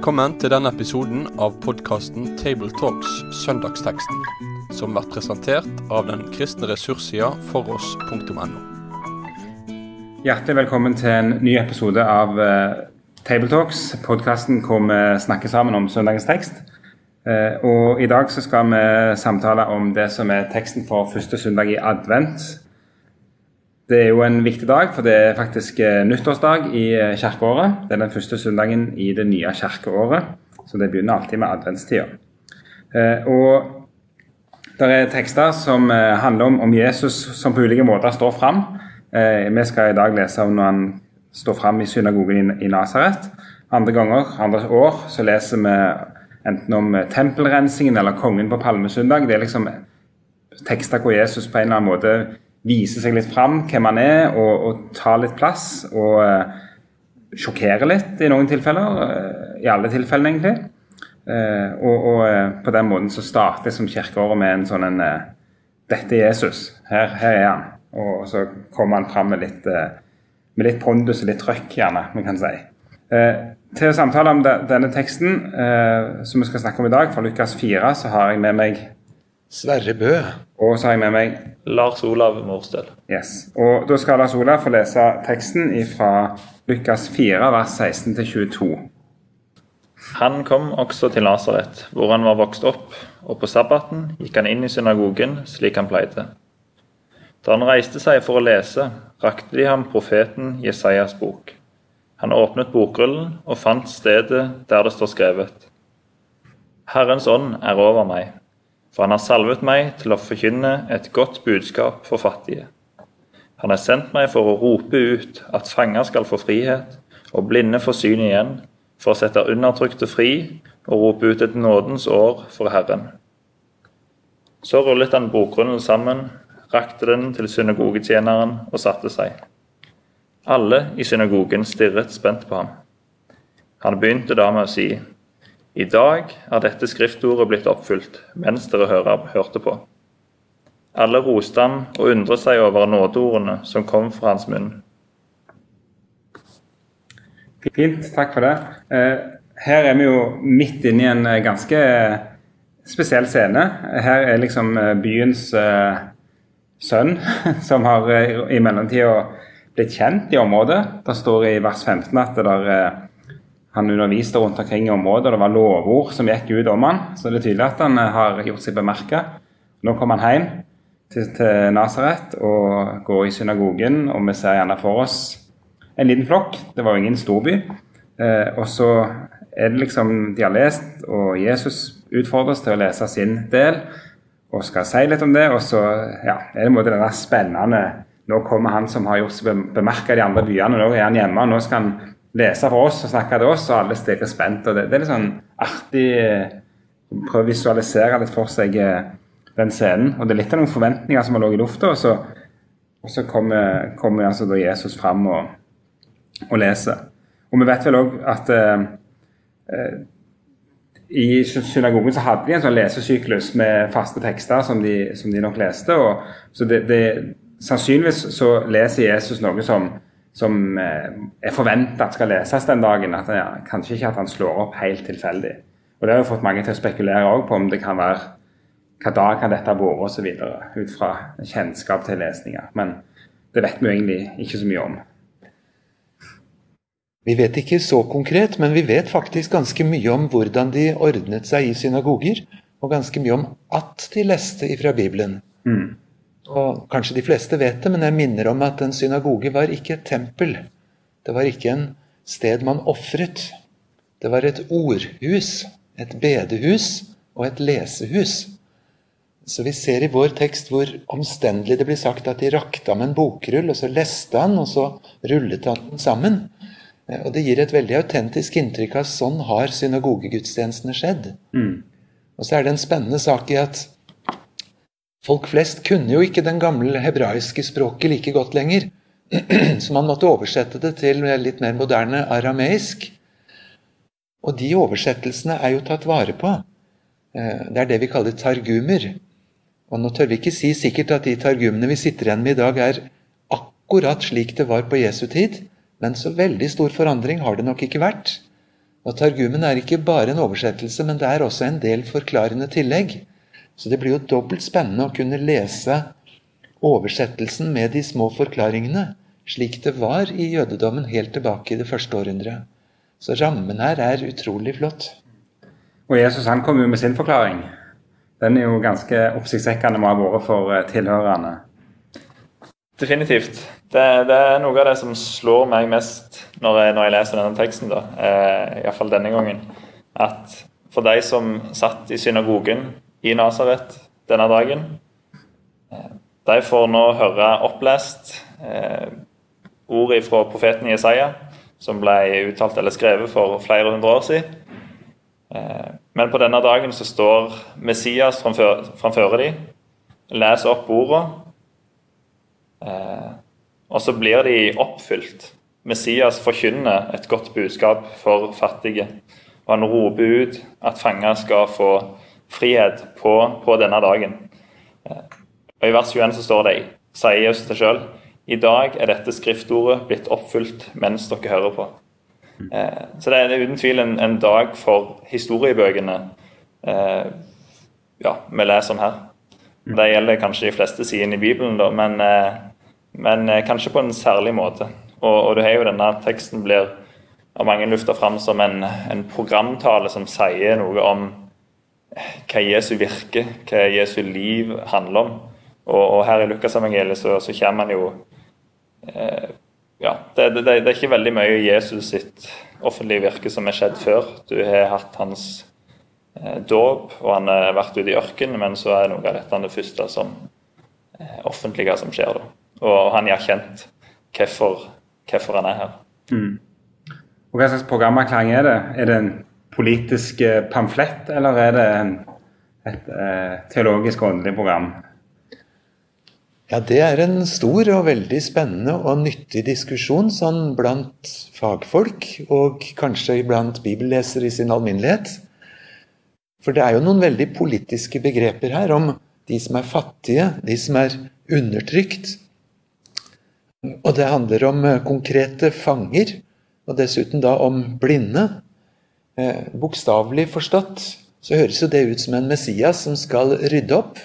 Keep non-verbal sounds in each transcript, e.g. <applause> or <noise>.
Velkommen til denne episoden av podkasten Tabletalks Søndagsteksten, som blir presentert av den kristne ressurssida foross.no. Hjertelig velkommen til en ny episode av uh, Tabletalks, podkasten hvor vi snakker sammen om søndagens tekst. Uh, og I dag så skal vi samtale om det som er teksten for første søndag i advent. Det er jo en viktig dag, for det er faktisk eh, nyttårsdag i eh, kirkeåret. Det er den første søndagen i det nye kirkeåret, så det begynner alltid med adventstida. Eh, og det er tekster som handler om, om Jesus som på ulike måter står fram. Vi skal i dag lese om når han står fram i synagogen i Nasaret. Andre ganger, andre år, så leser vi enten om tempelrensingen eller kongen på palmesøndag. Det er liksom tekster hvor Jesus på en eller annen måte vise seg litt fram, hvem han er, og, og ta litt plass. Og uh, sjokkere litt i noen tilfeller. Uh, I alle tilfellene, egentlig. Uh, og, og på den måten så starter som kirkeåret med en sånn en Dette er Jesus. Her, her, er han. Og så kommer han fram med litt, med litt pondus og litt trøkk, gjerne, vi kan si. til å samtale om de, denne teksten som vi skal snakke om i dag, fra Lukas 4, så har jeg med meg Sverre Bø. Og så har jeg med meg Lars Olav Morstel. Yes. Og Da skal Lars Olav få lese teksten fra Lukas 4, vers 16-22. Han kom også til Nasaret, hvor han var vokst opp, og på sabbaten gikk han inn i synagogen slik han pleide. Da han reiste seg for å lese, rakte de ham profeten Jesajas bok. Han åpnet bokrullen og fant stedet der det står skrevet. Herrens ånd er over meg for han har salvet meg til å forkynne et godt budskap for fattige. Han har sendt meg for å rope ut at fanger skal få frihet, og blinde få syn igjen, for å sette undertrykte fri og rope ut et nådens år for Herren. Så rullet han bokrullen sammen, rakte den til synagogetjeneren og satte seg. Alle i synagogen stirret spent på ham. Han begynte da med å si:" I dag er dette skriftordet blitt oppfylt mens dere hører, hørte på. Alle roste ham og undret seg over nådeordene som kom fra hans munn. Fint, takk for det. Eh, her er vi jo midt inne i en eh, ganske spesiell scene. Her er liksom eh, byens sønn, <laughs> som har i mellomtida blitt kjent i området. Det står i vers 15 at det der han underviste rundt omkring i området, og det var lovord som gikk ut om han. Så det er tydelig at han eh, har gjort seg bemerka. Nå kom han hjem til, til Nasaret og går i synagogen, og vi ser gjerne for oss en liten flokk. Det var jo ingen storby. Eh, og så er det liksom De har lest, og Jesus utfordres til å lese sin del og skal si litt om det. Og så ja, er det en måte denne spennende Nå kommer han som har gjort seg bemerka i de andre byene, nå er han hjemme. og Nå skal han lese for oss og snakke til oss, og alle stirrer spent. og det, det, er litt sånn artig å Prøve å visualisere litt for seg eh, den scenen. Og det er litt av noen forventninger som har ligget i lufta, og så, så kommer, kommer altså Jesus fram og, og, leser. Og vi vet vel òg at eh, eh, i synagogen så hadde de en sånn lesesyklus med faste tekster som de, som de nok leste. og så det, det, Sannsynligvis så leser Jesus noe som som eh, er forventa skal leses den dagen. at ja, Kanskje ikke at han slår opp helt tilfeldig. Og Det har jo fått mange til å spekulere på om det kan være hva dag kan dette ha vært osv. Ut fra kjennskap til lesninger. Men det vet vi egentlig ikke så mye om. Vi vet ikke så konkret, men vi vet faktisk ganske mye om hvordan de ordnet seg i synagoger. Og ganske mye om at de leste ifra Bibelen. Mm. Og kanskje de fleste vet det, men jeg minner om at en synagoge var ikke et tempel. Det var ikke en sted man ofret. Det var et ordhus, et bedehus og et lesehus. Så vi ser i vår tekst hvor omstendelig det blir sagt at de rakte ham en bokrull, og så leste han, og så rullet han den sammen. Og Det gir et veldig autentisk inntrykk av sånn har synagogegudstjenestene skjedd. Mm. Og så er det en spennende sak i at Folk flest kunne jo ikke den gamle hebraiske språket like godt lenger, <clears throat> så man måtte oversette det til litt mer moderne arameisk. Og de oversettelsene er jo tatt vare på. Eh, det er det vi kaller targumer. Og nå tør vi ikke si sikkert at de targumene vi sitter igjen med i dag, er akkurat slik det var på Jesu tid, men så veldig stor forandring har det nok ikke vært. Og Targumen er ikke bare en oversettelse, men det er også en del forklarende tillegg. Så det blir jo dobbelt spennende å kunne lese oversettelsen med de små forklaringene, slik det var i jødedommen helt tilbake i det første århundret. Så rammen her er utrolig flott. Og Jesus han kom jo med sin forklaring. Den er jo ganske oppsiktsvekkende må ha vært for eh, tilhørerne. Definitivt. Det, det, er noe av det som slår meg mest når jeg, når jeg leser denne teksten, da. Eh, iallfall denne gangen. At for de som satt i synagogen i Nasaret denne dagen, eh, de får nå høre opplest eh, ord fra profeten Jesaja, som ble uttalt eller skrevet for flere hundre år siden. Eh, men på denne dagen så står Messias framfor, framfor de, leser opp ordene, eh, og så blir de oppfylt. Messias forkynner et godt budskap for fattige. Og han roper ut at fanger skal få frihet på, på denne dagen. Og I vers 21 så står det, sier Jesus til sjøl, i dag er dette skriftordet blitt oppfylt mens dere hører på. Eh, så det er uten tvil en, en dag for historiebøkene eh, ja, vi leser om her. Det gjelder kanskje de fleste sidene i Bibelen, da, men, eh, men kanskje på en særlig måte. Og, og du har jo denne teksten blir av mange lufta fram som en, en, programtale som sier noe om hva Jesu virke, hva Jesu liv handler om. Og, og her i Lukasevangeliet så, så kommer han jo eh, ja, det, det, det, er ikke veldig mye Jesus sitt offentlige virke som er skjedd før. Du har hatt hans eh, dåp, og han har vært ute i ørkenen, men så er noe av dette det første som eh, offentlige som skjer. da. Og han har erkjent hvorfor, hvorfor han er her. Mm. Og Hva slags programerklæring er det? Er det en politisk eh, pamflett, eller er det et eh, teologisk åndelig program? Ja, det er en stor og veldig spennende og nyttig diskusjon sånn blant fagfolk, og kanskje blant bibellesere i sin alminnelighet. For det er jo noen veldig politiske begreper her om de som er fattige, de som er undertrykt. Og det handler om eh, konkrete fanger, og dessuten da om blinde. Eh, Bokstavelig forstått så høres jo det ut som en Messias som skal rydde opp.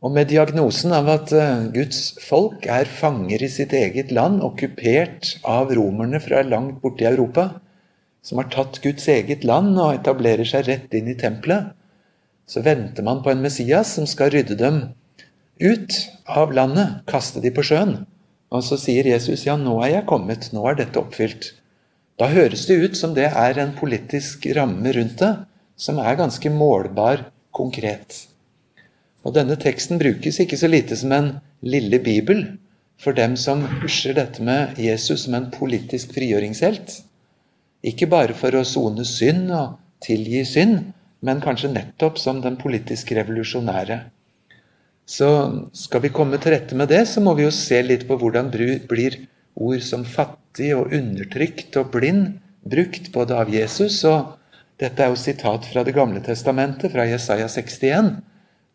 Og med diagnosen av at eh, Guds folk er fanger i sitt eget land, okkupert av romerne fra langt borte i Europa, som har tatt Guds eget land og etablerer seg rett inn i tempelet, så venter man på en Messias som skal rydde dem ut av landet, kaste dem på sjøen. Og så sier Jesus ja, nå er jeg kommet, nå er dette oppfylt. Da høres det ut som det er en politisk ramme rundt det, som er ganske målbar, konkret. Og denne teksten brukes ikke så lite som en lille bibel for dem som pusher dette med Jesus som en politisk frigjøringshelt. Ikke bare for å sone synd og tilgi synd, men kanskje nettopp som den politisk revolusjonære. Så skal vi komme til rette med det, så må vi jo se litt på hvordan blir ord som fattig og undertrykt og blind brukt både av Jesus og Dette er jo sitat fra Det gamle testamentet, fra Jesaja 61.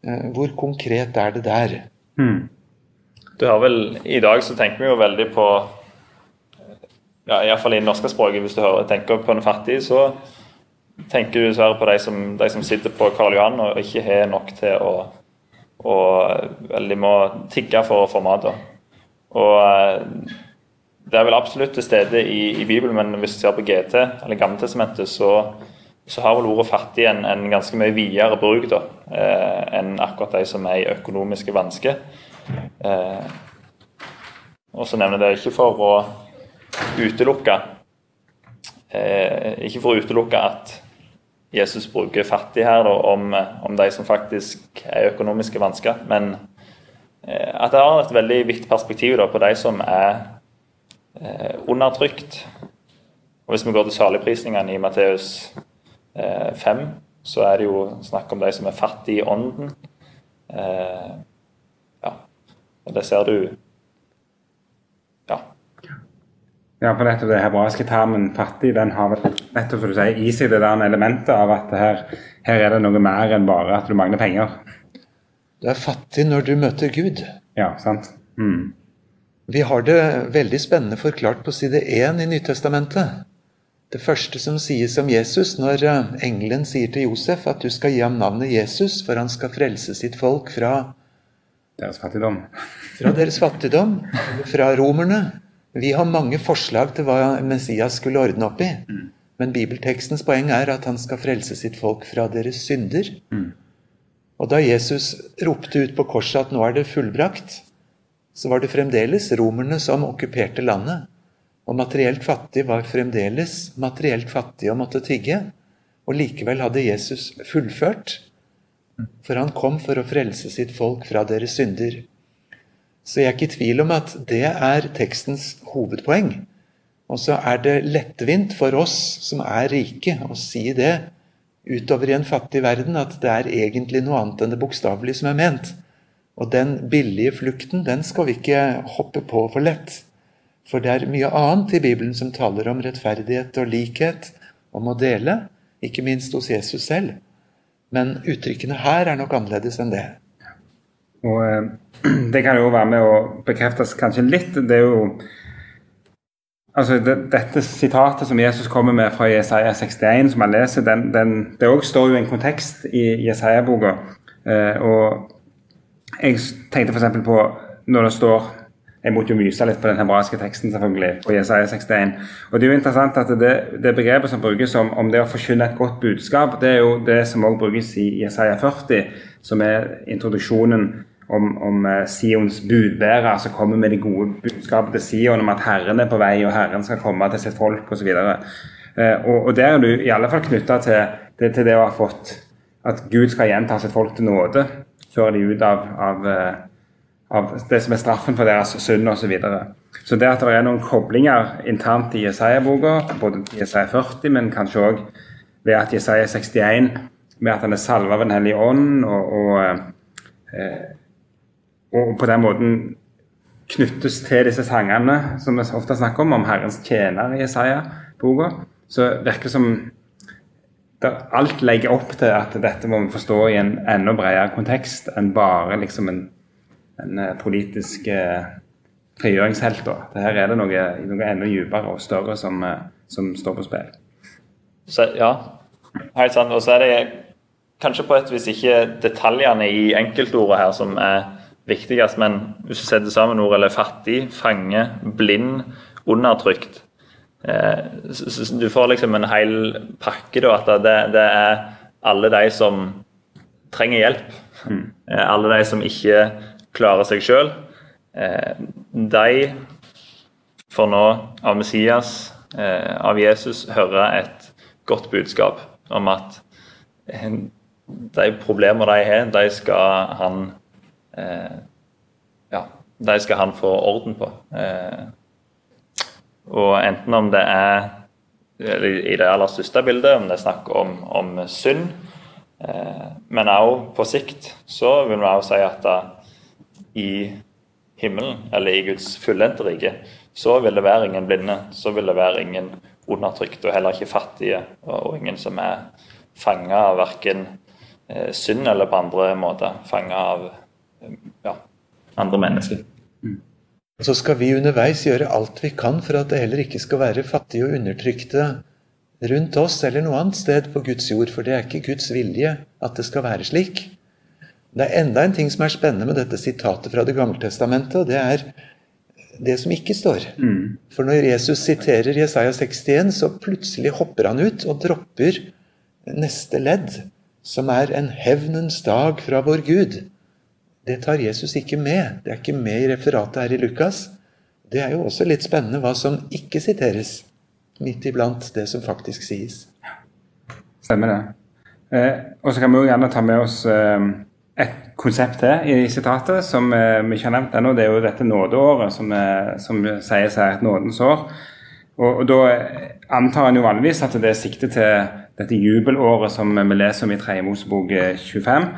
Eh, hvor konkret er det der? Hmm. Du har vel, I dag så tenker vi jo veldig på ja, Iallfall i det norske språket, hvis du hører, tenker på den fattige, så tenker du dessverre på de som, de som sitter på Karl Johan og ikke har nok til å, og, Eller må tigge for å få mat. Og eh, det er vel absolutt til stede i, i Bibelen, men hvis du ser på GT, eller Gammeltestamentet, så så har vel ordet fattig en, en ganske mye videre bruk da, eh, enn akkurat de som er i økonomiske vansker. Eh, og så nevner det ikke for å utelukke eh, Ikke for å utelukke at Jesus bruker fattig her da, om, om, de som faktisk er i økonomiske vansker, men eh, at det har et veldig viktig perspektiv da, på de som er undertrykt. Og Hvis vi går til saligprisningene i Matteus 5, eh, så er det jo snakk om de som er fattige i ånden. Eh, ja, og det ser du Ja. Ja, for nettopp det hebraiske termen 'fattig' den har nettopp som du sier, i seg det der elementet av at her, her, er det noe mer enn bare at du mangler penger. Du er fattig når du møter Gud. Ja, sant. Mm. Vi har det veldig spennende forklart på side 1 i Nytestamentet. Det første som sies om Jesus når eh, engelen sier til Josef at du skal gi ham navnet Jesus, for han skal frelse sitt folk fra, Deres fattigdom. fra deres fattigdom, fra romerne. Vi har mange forslag til hva Messias skulle ordne opp i. Men bibeltekstens poeng er at han skal frelse sitt folk fra deres synder. Og da Jesus ropte ut på korset at nå er det fullbrakt, så var det fremdeles romerne som okkuperte landet. Og materielt fattig var fremdeles materielt fattig og måtte tigge. Og likevel hadde Jesus fullført, for han kom for å frelse sitt folk fra deres synder. Så jeg er ikke i tvil om at det er tekstens hovedpoeng. Og så er det lettvint for oss som er rike, å si det utover i en fattig verden, at det er egentlig noe annet enn det bokstavelige som er ment. Og den billige flukten, den skal vi ikke hoppe på for lett. For det er mye annet i Bibelen som taler om rettferdighet og likhet, om å dele, ikke minst hos Jesus selv. Men uttrykkene her er nok annerledes enn det. Og eh, <clears throat> det kan jo være med å bekreftes kanskje litt. Det er jo Altså, det, Dette sitatet som Jesus kommer med fra Jesaja 61, som han leser, den, den, det òg står jo i en kontekst i Jesaja-boka. Eh, og jeg tenkte f.eks. på når det står Jeg måtte jo myse litt på den hebraiske teksten, selvfølgelig, på Jesaja 61. Og det er jo interessant at det, det begrepet som brukes om, om det å forkynne et godt budskap, det er jo det som også brukes i Jesaja 40, som er introduksjonen om, om eh, Sions budbærer som kommer med det gode budskapet til Sion om at Herren er på vei, og Herren skal komme til sitt folk osv. Eh, og, og der er du i alle fall knytta til, til, til, det å ha fått at Gud skal gjenta sitt folk til nåde før de ut av, av, eh, av det som er straffen for deres synd osv. Så, videre. så det at det er noen koblinger internt i Jesaja-boka, både i Jesaja 40, men kanskje òg ved at Jesaja 61 med at han er salva av Den hellige ånd, og, og eh, og på den måten knyttes til disse sangene som vi ofte snakker om, om Herrens tjener i Jesaja-boka, så virker det som alt legger opp til at dette må vi forstå i en enda bredere kontekst enn bare liksom en, en eh, politisk eh, frigjøringshelt. Her er det noe, noe enda dypere og større som, eh, som står på spill. Så, ja, helt sant. Og så er det kanskje på et vis ikke detaljene i enkeltordet her som er viktigst, men hvis du setter sammen ord eller fattig, fange, blind, undertrykt Du får liksom en hel pakke, da, at det, det er alle de som trenger hjelp. Mm. Eh, alle de som ikke klarer seg sjøl. Eh, de får nå av Messias, eh, av Jesus, høre et godt budskap om at eh, de problemer de har, de skal han Eh, ja, de skal han få orden på. Eh, og enten om det er i det aller største bildet, om det er snakk om, om synd, eh, men også på sikt så vil vi også si at da, i himmelen, eller i Guds fullendte rike, så vil det være ingen blinde, så vil det være ingen undertrykte, og heller ikke fattige, og ingen som er fanga av verken synd eller på andre måter fanga av ja, andre mennesker. Mm. Så skal vi underveis gjøre alt vi kan for at det heller ikke skal være fattige og undertrykte rundt oss eller noe annet sted på Guds jord, for det er ikke Guds vilje at det skal være slik. Det er enda en ting som er spennende med dette sitatet fra Det gamle testamentet, og det er det som ikke står. Mm. For når Jesus siterer Jesaja 61, så plutselig hopper han ut og dropper neste ledd, som er en hevnens dag fra vår Gud. Det tar Jesus ikke med. Det er ikke med i referatet her i Lukas. Det er jo også litt spennende hva som ikke siteres, midt iblant det som faktisk sies. Stemmer det. Eh, og så kan vi jo gjerne ta med oss eh, et konsept til i sitatet som eh, vi ikke har nevnt ennå. Det er jo dette nådeåret som, eh, som sier seg et nådens år. Og, og, Da antar en jo vanligvis at det er sikte til dette jubelåret som vi leser om i Tredje Mosebok 25,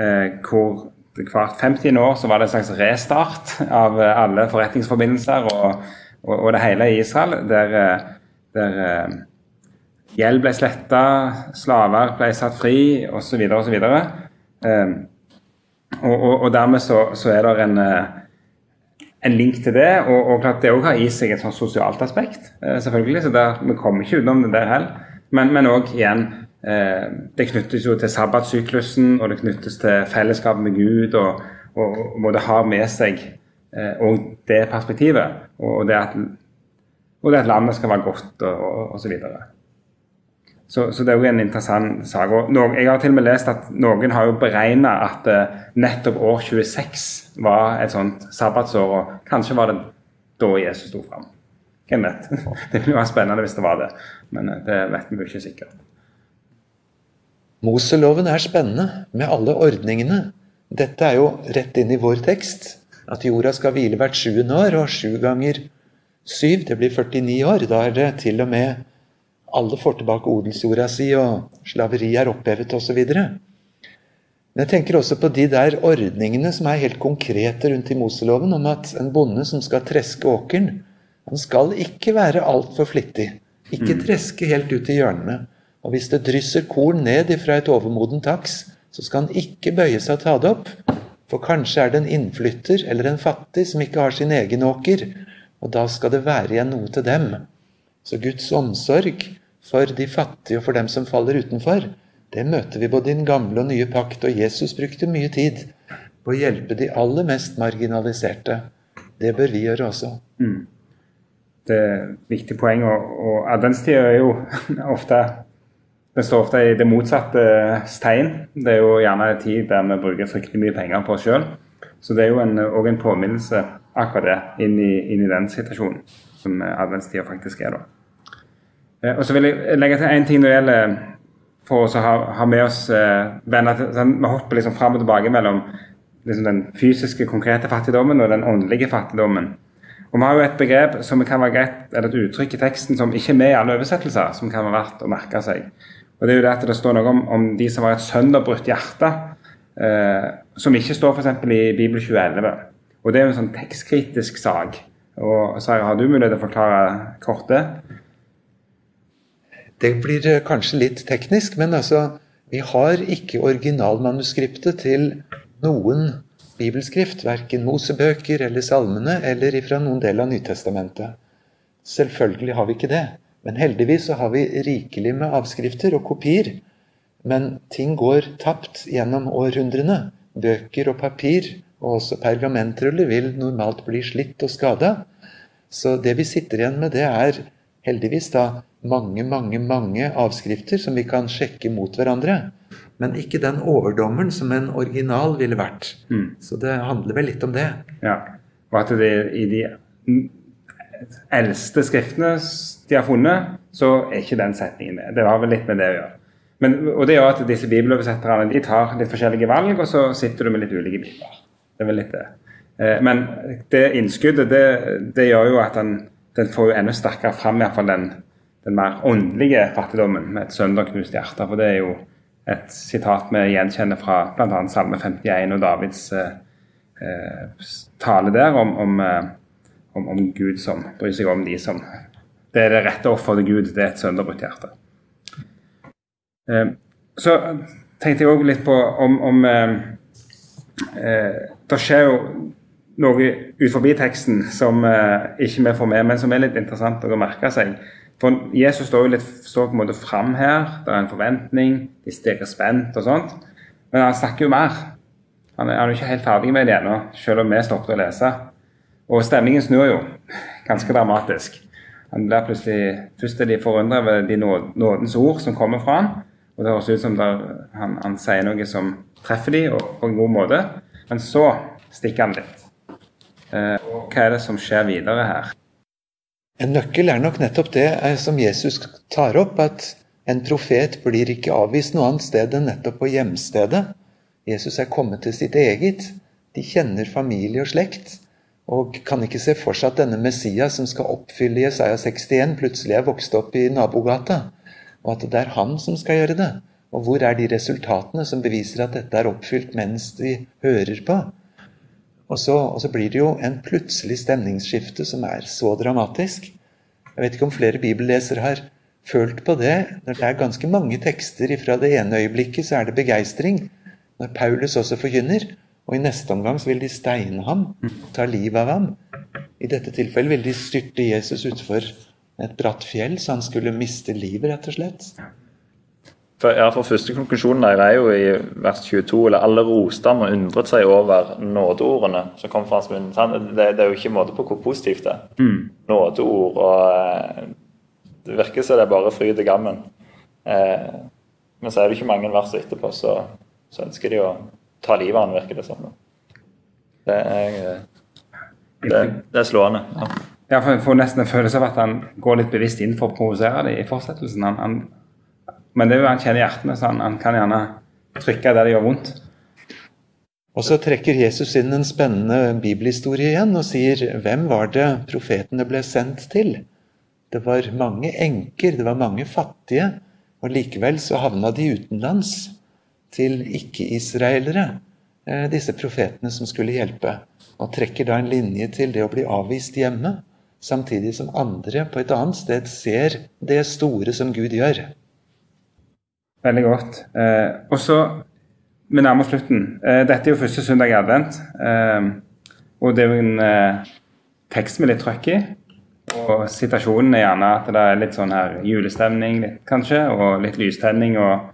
eh, hvor hvert 50 år så var det en slags restart av eh, alle forretningsforbindelser og, og, og det hele i Israel. Der, eh, der uh, gjeld ble sletta, slaver ble satt fri osv. osv. Um, og, og, og dermed så, så er det en, en link til det. Og, og klart det òg har i seg et sånt sosialt aspekt, eh, selvfølgelig. Så der, vi kommer ikke utenom det der heller. Men òg igjen eh, Det knyttes jo til sabbatsyklusen, og det knyttes til fellesskap med Gud, og, og, og det ha med seg òg eh, det perspektivet. Og det, at, og det at landet skal være godt, og, og så. Så, så, det er jo en interessant sak. Jeg har til og med lest at noen har jo beregna at eh, nettopp år 26 var et sånt sabbatsår. og Kanskje var det da Jesus sto fram. Hvem vet? <laughs> Det ville vært spennende hvis det var det, men uh, det vet vi jo ikke sikkert. Moseloven er spennende, med alle ordningene. Dette er jo rett inn i vår tekst. At jorda skal hvile hvert sjuende år, og sju ganger syv, det blir 49 år. Da er det til og med alle får tilbake odelsjorda si, og slaveri er opphevet osv. Men jeg tenker også på de der ordningene som er helt konkrete rundt i Moseloven, om at en bonde som skal treske åkeren, han skal ikke være altfor flittig. Ikke mm. treske helt ut i hjørnene. Og hvis det drysser korn ned ifra et overmodent taks, så skal han ikke bøye seg og ta det opp. For kanskje er det en innflytter eller en fattig som ikke har sin egen åker, og da skal det være igjen noe til dem. Så Guds omsorg for de fattige og for dem som faller utenfor, det møter vi både i den gamle og nye pakt, og Jesus brukte mye tid på å hjelpe de aller mest marginaliserte. Det bør vi gjøre også. Mm. Det er et viktig poeng. Og, og adventstida er jo <laughs> ofte Den står ofte i det motsatte stein. Det er jo gjerne en tid der vi bruker fryktelig mye penger på oss sjøl. Så det er jo òg en, en, påminnelse akkurat det inn i, inn i den situasjonen som adventstida faktisk er. da. Eh, og så vil jeg legge til én ting når det gjelder for oss å ha, ha med oss eh, venner sånn, Vi hopper liksom fram og tilbake mellom liksom den fysiske, konkrete fattigdommen og den åndelige fattigdommen. Og Vi har jo et begrep som kan være greit, eller et uttrykk i teksten som ikke er med i alle oversettelser, som kan være verdt å merke seg. Og Det er jo det at det står noe om, om de som har et sønderbrutt hjerte, eh, som ikke står f.eks. i Bibel 2011. Og Det er jo en sånn tekstkritisk sak. Og Sara, Har du mulighet til å forklare kort det? Det blir eh, kanskje litt teknisk, men altså Vi har ikke originalmanuskriptet til noen bibelskrift. Verken Mosebøker eller salmene eller ifra noen del av Nytestamentet. Selvfølgelig har vi ikke det. Men heldigvis så har vi rikelig med avskrifter og kopier. Men ting går tapt gjennom århundrene. Bøker og papir, og også pergamentruller, vil normalt bli slitt og skada. Så det vi sitter igjen med, det er heldigvis da mange, mange, mange avskrifter som vi kan sjekke mot hverandre. Men ikke den overdommeren som en original ville vært. Mm. Så det handler vel litt om det. Ja, Og at det i de eldste skriftene de har funnet, så er ikke den setningen med. Det har vel litt med det å gjøre. Men, og det gjør at disse bibeloversetterne de tar litt forskjellige valg, og så sitter du med litt ulike bibler. Det er vel litt det. Eh, men det innskuddet, det, det gjør jo at den, den får jo enda sterkere fram iallfall den den mer åndelige fattigdommen med et sønderknust hjerte. For det er jo et sitat vi gjenkjenner fra bl.a. Salme 51 og Davids eh, eh, tale der om, om, eh, om, om, Gud som bryr seg om de som Det er det rette offeret til Gud, det er et sønderbrutt hjerte. Eh, så tenkte jeg òg litt på om, eh, eh, Det skjer jo noe ut forbi teksten som ikke vi får med, men som er litt interessant å merke seg. For Jesus står jo litt står på en måte fram her. Det er en forventning, de stiger spent og sånt. Men han snakker jo mer. Han er, jo ikke helt ferdig med det ennå, selv om vi stoppet å lese. Og stemningen snur jo ganske dramatisk. Han blir plutselig, Først er de forundret over de nådens ord som kommer fra han, og det høres ut som der, han, han, sier noe som treffer de og, på en god måte. Men så stikker han litt. Eh, hva er det som skjer videre her? En nøkkel er nok nettopp det eh, som Jesus tar opp, at en profet blir ikke avvist noe annet sted enn nettopp på hjemstedet. Jesus er kommet til sitt eget. De kjenner familie og slekt, og kan ikke se for seg at denne Messias som skal oppfylle Jesaja 61, plutselig er vokst opp i nabogata, og at det er han som skal gjøre det. Og hvor er de resultatene som beviser at dette er oppfylt mens de hører på? Og så, og så, blir det jo en plutselig stemningsskifte som er så dramatisk. Jeg vet ikke om flere bibellesere har følt på det. Når det er ganske mange tekster fra det ene øyeblikket, så er det begeistring. Når Paulus også forkynner. Og i neste omgang så vil de steine ham, ta livet av ham. I dette tilfellet ville de styrte Jesus utfor et bratt fjell, så han skulle miste livet, rett og slett. For, ja, for første konklusjonen der er jo i vers 22 eller alle roste ham og undret seg over nådeordene som kom fra hans munn. Det, det, er jo ikke måte på hvor positivt det er. Mm. Nådeord og eh, Det virker som det er bare fryd og gammen. Eh, men så er det ikke mange vers etterpå, så, så ønsker de å ta livet av han, virker det som. Det er, det, det er slående. Ja. Ja, for Jeg får nesten en følelse av at han går litt bevisst inn for å provosere dem i fortsettelsen. Han, han, men det er jo han kjenner hjertene, så han, han, kan gjerne trykke der det gjør vondt. Og så trekker Jesus inn en spennende bibelhistorie igjen og sier hvem var det profetene ble sendt til? Det var mange enker, det var mange fattige, og likevel så havna de utenlands til ikke-israelere, eh, disse profetene som skulle hjelpe. Og trekker da en linje til det å bli avvist hjemme samtidig som andre på et annet sted ser det store som Gud gjør. Veldig godt. Eh, og så, Vi nærmer oss slutten. Eh, dette er jo første søndag i advent. Eh, og det er jo en eh, tekst med litt trøkk i. Og situasjonen er gjerne at det er litt sånn her julestemning, litt, kanskje, og litt lystenning og,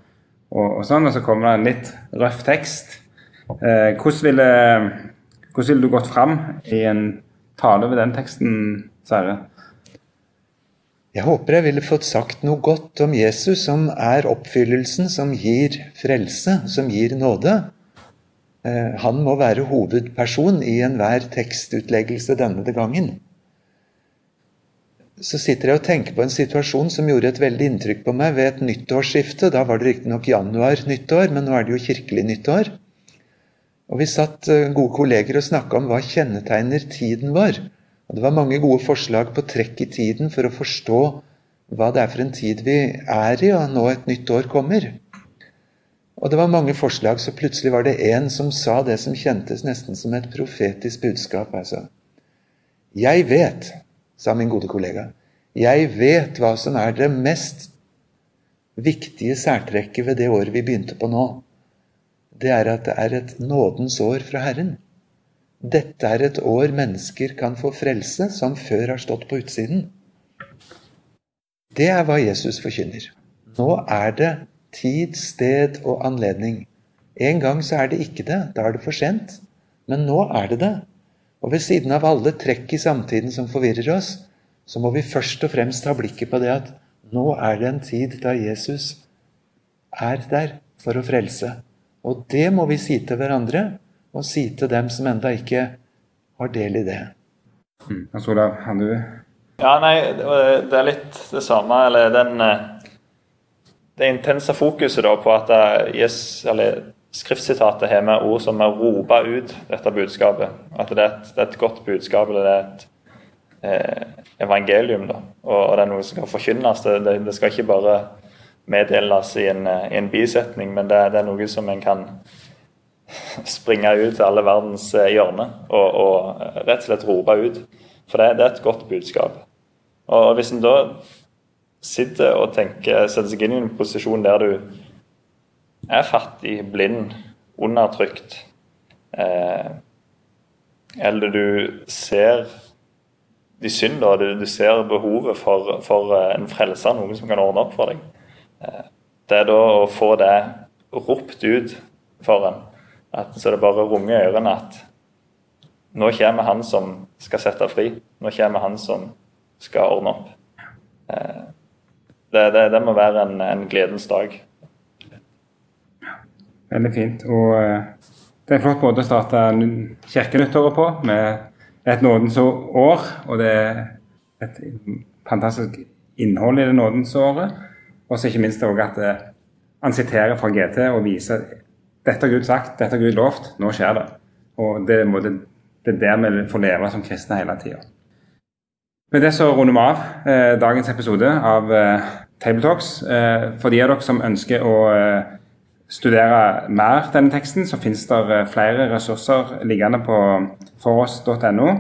og, og, sånn. Og så kommer det en litt røff tekst. Eh, hvordan ville, hvordan ville du gått fram i en tale ved den teksten, Sverre? Jeg håper jeg ville fått sagt noe godt om Jesus, som er oppfyllelsen som gir frelse, som gir nåde. Eh, han må være hovedperson i enhver tekstutleggelse denne gangen. Så sitter jeg og tenker på en situasjon som gjorde et veldig inntrykk på meg ved et nyttårsskifte. Da var det riktignok januar-nyttår, men nå er det jo kirkelig nyttår. Og vi satt eh, gode kolleger og snakka om hva kjennetegner tiden vår. Og Det var mange gode forslag på trekk i tiden for å forstå hva det er for en tid vi er i, og nå et nytt år kommer. Og det var mange forslag, så plutselig var det en som sa det som kjentes nesten som et profetisk budskap. altså. Jeg vet, sa min gode kollega, jeg vet hva som er det mest viktige særtrekket ved det året vi begynte på nå. Det er at det er et nådens år fra Herren. Dette er et år mennesker kan få frelse, som før har stått på utsiden. Det er hva Jesus forkynner. Nå er det tid, sted og anledning. En gang så er det ikke det. Da er det for sent. Men nå er det det. Og ved siden av alle trekk i samtiden som forvirrer oss, så må vi først og fremst ha blikket på det at nå er det en tid da Jesus er der for å frelse. Og det må vi si til hverandre og si til dem som enda ikke har del i det. Mm. Olav, har du Ja, nei, det er litt det samme. Eller den eh, Det intense fokuset da på at yes, eller skriftsitatet har med ord som er ropa ut dette budskapet. At det er et, det er et godt budskap, eller det er et eh, evangelium. da, og, og, det er noe som skal forkynnes. Det, det, det skal ikke bare meddeles i en, i en bisetning, men det, det, er noe som en kan springe ut til alle verdens eh, hjørner og, og, rett og slett rope ut. For det, det er et godt budskap. Og hvis en da sitter og tenker, setter seg inn i en posisjon der du er fattig, blind, undertrykt, eh, eller du ser de synder, du, du ser behovet for, for, eh, en frelser, noen som kan ordne opp for deg, eh, det er da å få det ropt ut for en at, så det bare runger i ørene at nå kommer han som skal sette fri. Nå kommer han som skal ordne opp. Eh, det, det, det må være en, en, gledens dag. Veldig fint. Og eh, det er en flott måte å starte kirkenyttåret på, med et nådens år. Og det er et fantastisk innhold i det nådens året. Og så ikke minst òg at eh, han siterer fra GT og viser dette har Gud sagt, dette har Gud lovt, nå skjer det. Og det, det, det er der vi får leve som kristne hele tida. Med det så runder vi av eh, dagens episode av eh, Tabletalks. Eh, for de av dere som ønsker å eh, studere mer denne teksten, så finnes det eh, flere ressurser liggende på foross.no.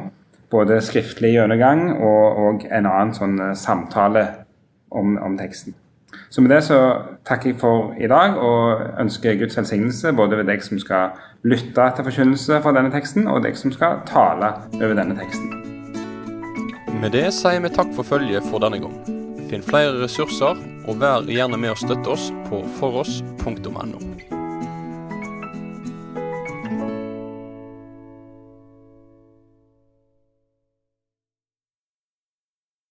Både skriftlig gjennomgang og, og, en annen sånn eh, samtale om, om teksten. Så med det så takker jeg for i dag og ønsker Guds velsignelse både ved deg som skal lytte til forkynnelse fra denne teksten, og deg som skal tale over denne teksten. Med det sier vi takk for følget for denne gang. Finn flere ressurser, og vær gjerne med å støtte oss på foross.no.